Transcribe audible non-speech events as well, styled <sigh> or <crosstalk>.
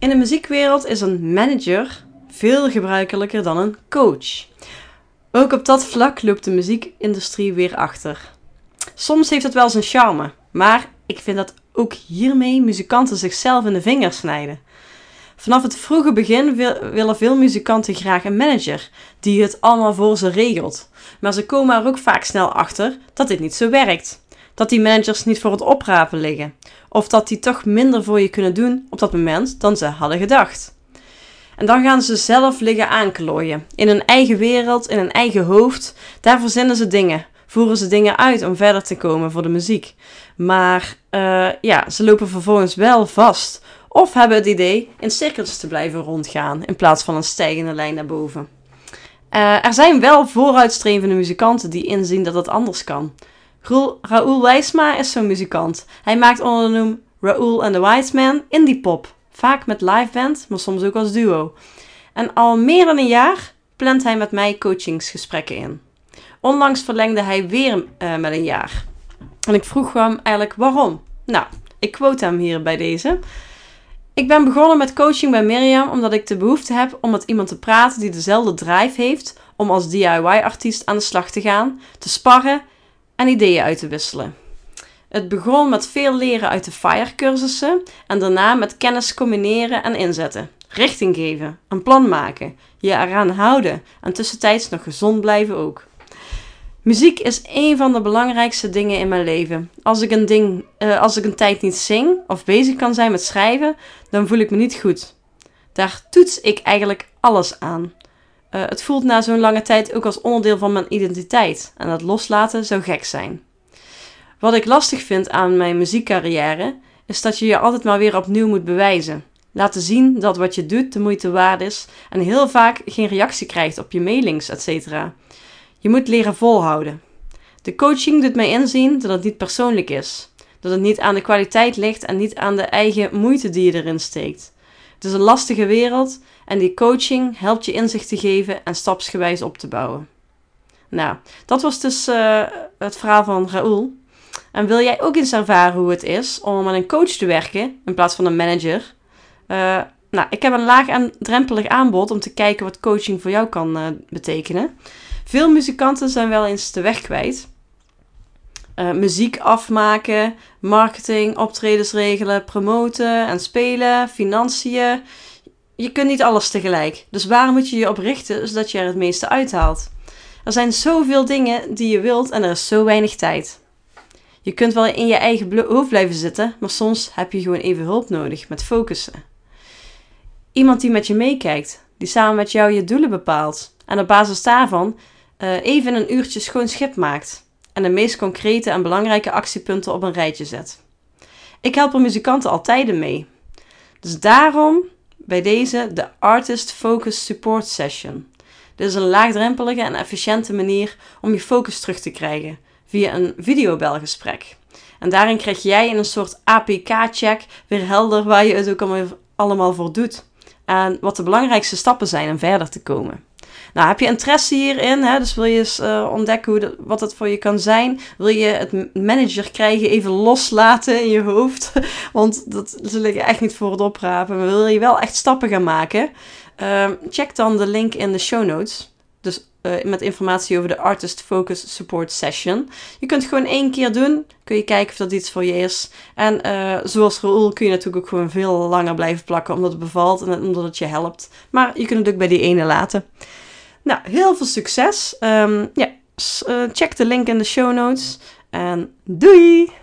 In de muziekwereld is een manager veel gebruikelijker dan een coach. Ook op dat vlak loopt de muziekindustrie weer achter. Soms heeft het wel zijn charme, maar ik vind dat ook hiermee muzikanten zichzelf in de vingers snijden. Vanaf het vroege begin willen veel muzikanten graag een manager die het allemaal voor ze regelt. Maar ze komen er ook vaak snel achter dat dit niet zo werkt. Dat die managers niet voor het oprapen liggen. Of dat die toch minder voor je kunnen doen op dat moment dan ze hadden gedacht. En dan gaan ze zelf liggen aanklooien. In hun eigen wereld, in hun eigen hoofd. Daar verzinnen ze dingen. Voeren ze dingen uit om verder te komen voor de muziek. Maar uh, ja, ze lopen vervolgens wel vast. Of hebben het idee in cirkels te blijven rondgaan in plaats van een stijgende lijn naar boven. Uh, er zijn wel vooruitstrevende muzikanten die inzien dat het anders kan. Raoul Wijsma is zo'n muzikant. Hij maakt onder de noem Raoul and the Wise Man indie pop. Vaak met live band, maar soms ook als duo. En al meer dan een jaar plant hij met mij coachingsgesprekken in. Onlangs verlengde hij weer uh, met een jaar. En ik vroeg hem eigenlijk waarom. Nou, ik quote hem hier bij deze. Ik ben begonnen met coaching bij Miriam omdat ik de behoefte heb om met iemand te praten die dezelfde drive heeft om als DIY-artiest aan de slag te gaan, te sparren en ideeën uit te wisselen. Het begon met veel leren uit de FIRE-cursussen en daarna met kennis combineren en inzetten. Richting geven, een plan maken, je eraan houden en tussentijds nog gezond blijven ook. Muziek is een van de belangrijkste dingen in mijn leven. Als ik een, ding, uh, als ik een tijd niet zing of bezig kan zijn met schrijven, dan voel ik me niet goed. Daar toets ik eigenlijk alles aan. Uh, het voelt na zo'n lange tijd ook als onderdeel van mijn identiteit en dat loslaten zou gek zijn. Wat ik lastig vind aan mijn muziekcarrière is dat je je altijd maar weer opnieuw moet bewijzen. Laten zien dat wat je doet de moeite waard is en heel vaak geen reactie krijgt op je mailings, etc. Je moet leren volhouden. De coaching doet mij inzien dat het niet persoonlijk is. Dat het niet aan de kwaliteit ligt en niet aan de eigen moeite die je erin steekt. Het is een lastige wereld en die coaching helpt je inzicht te geven en stapsgewijs op te bouwen. Nou, dat was dus uh, het verhaal van Raoul. En wil jij ook eens ervaren hoe het is om met een coach te werken in plaats van een manager? Uh, nou, ik heb een laag en drempelig aanbod om te kijken wat coaching voor jou kan uh, betekenen. Veel muzikanten zijn wel eens de weg kwijt. Muziek afmaken, marketing, optredens regelen, promoten en spelen, financiën. Je kunt niet alles tegelijk. Dus waar moet je je op richten zodat je er het meeste uithaalt? Er zijn zoveel dingen die je wilt en er is zo weinig tijd. Je kunt wel in je eigen hoofd blijven zitten, maar soms heb je gewoon even hulp nodig met focussen. Iemand die met je meekijkt, die samen met jou je doelen bepaalt en op basis daarvan uh, even een uurtje schoon schip maakt en de meest concrete en belangrijke actiepunten op een rijtje zet. Ik help er muzikanten altijd mee. Dus daarom bij deze de Artist Focus Support Session. Dit is een laagdrempelige en efficiënte manier om je focus terug te krijgen via een videobelgesprek. En daarin krijg jij in een soort APK-check weer helder waar je het ook allemaal voor doet. En wat de belangrijkste stappen zijn om verder te komen. Nou, heb je interesse hierin? Hè? Dus wil je eens uh, ontdekken hoe wat het voor je kan zijn? Wil je het manager krijgen even loslaten in je hoofd? <laughs> Want dat zul ik echt niet voor het oprapen. Maar wil je wel echt stappen gaan maken? Uh, check dan de link in de show notes. Dus uh, met informatie over de Artist Focus Support Session. Je kunt het gewoon één keer doen. Kun je kijken of dat iets voor je is. En uh, zoals Raoul kun je natuurlijk ook gewoon veel langer blijven plakken. Omdat het bevalt en omdat het je helpt. Maar je kunt het ook bij die ene laten. Nou, heel veel succes. Um, ja, uh, check de link in de show notes. En doei!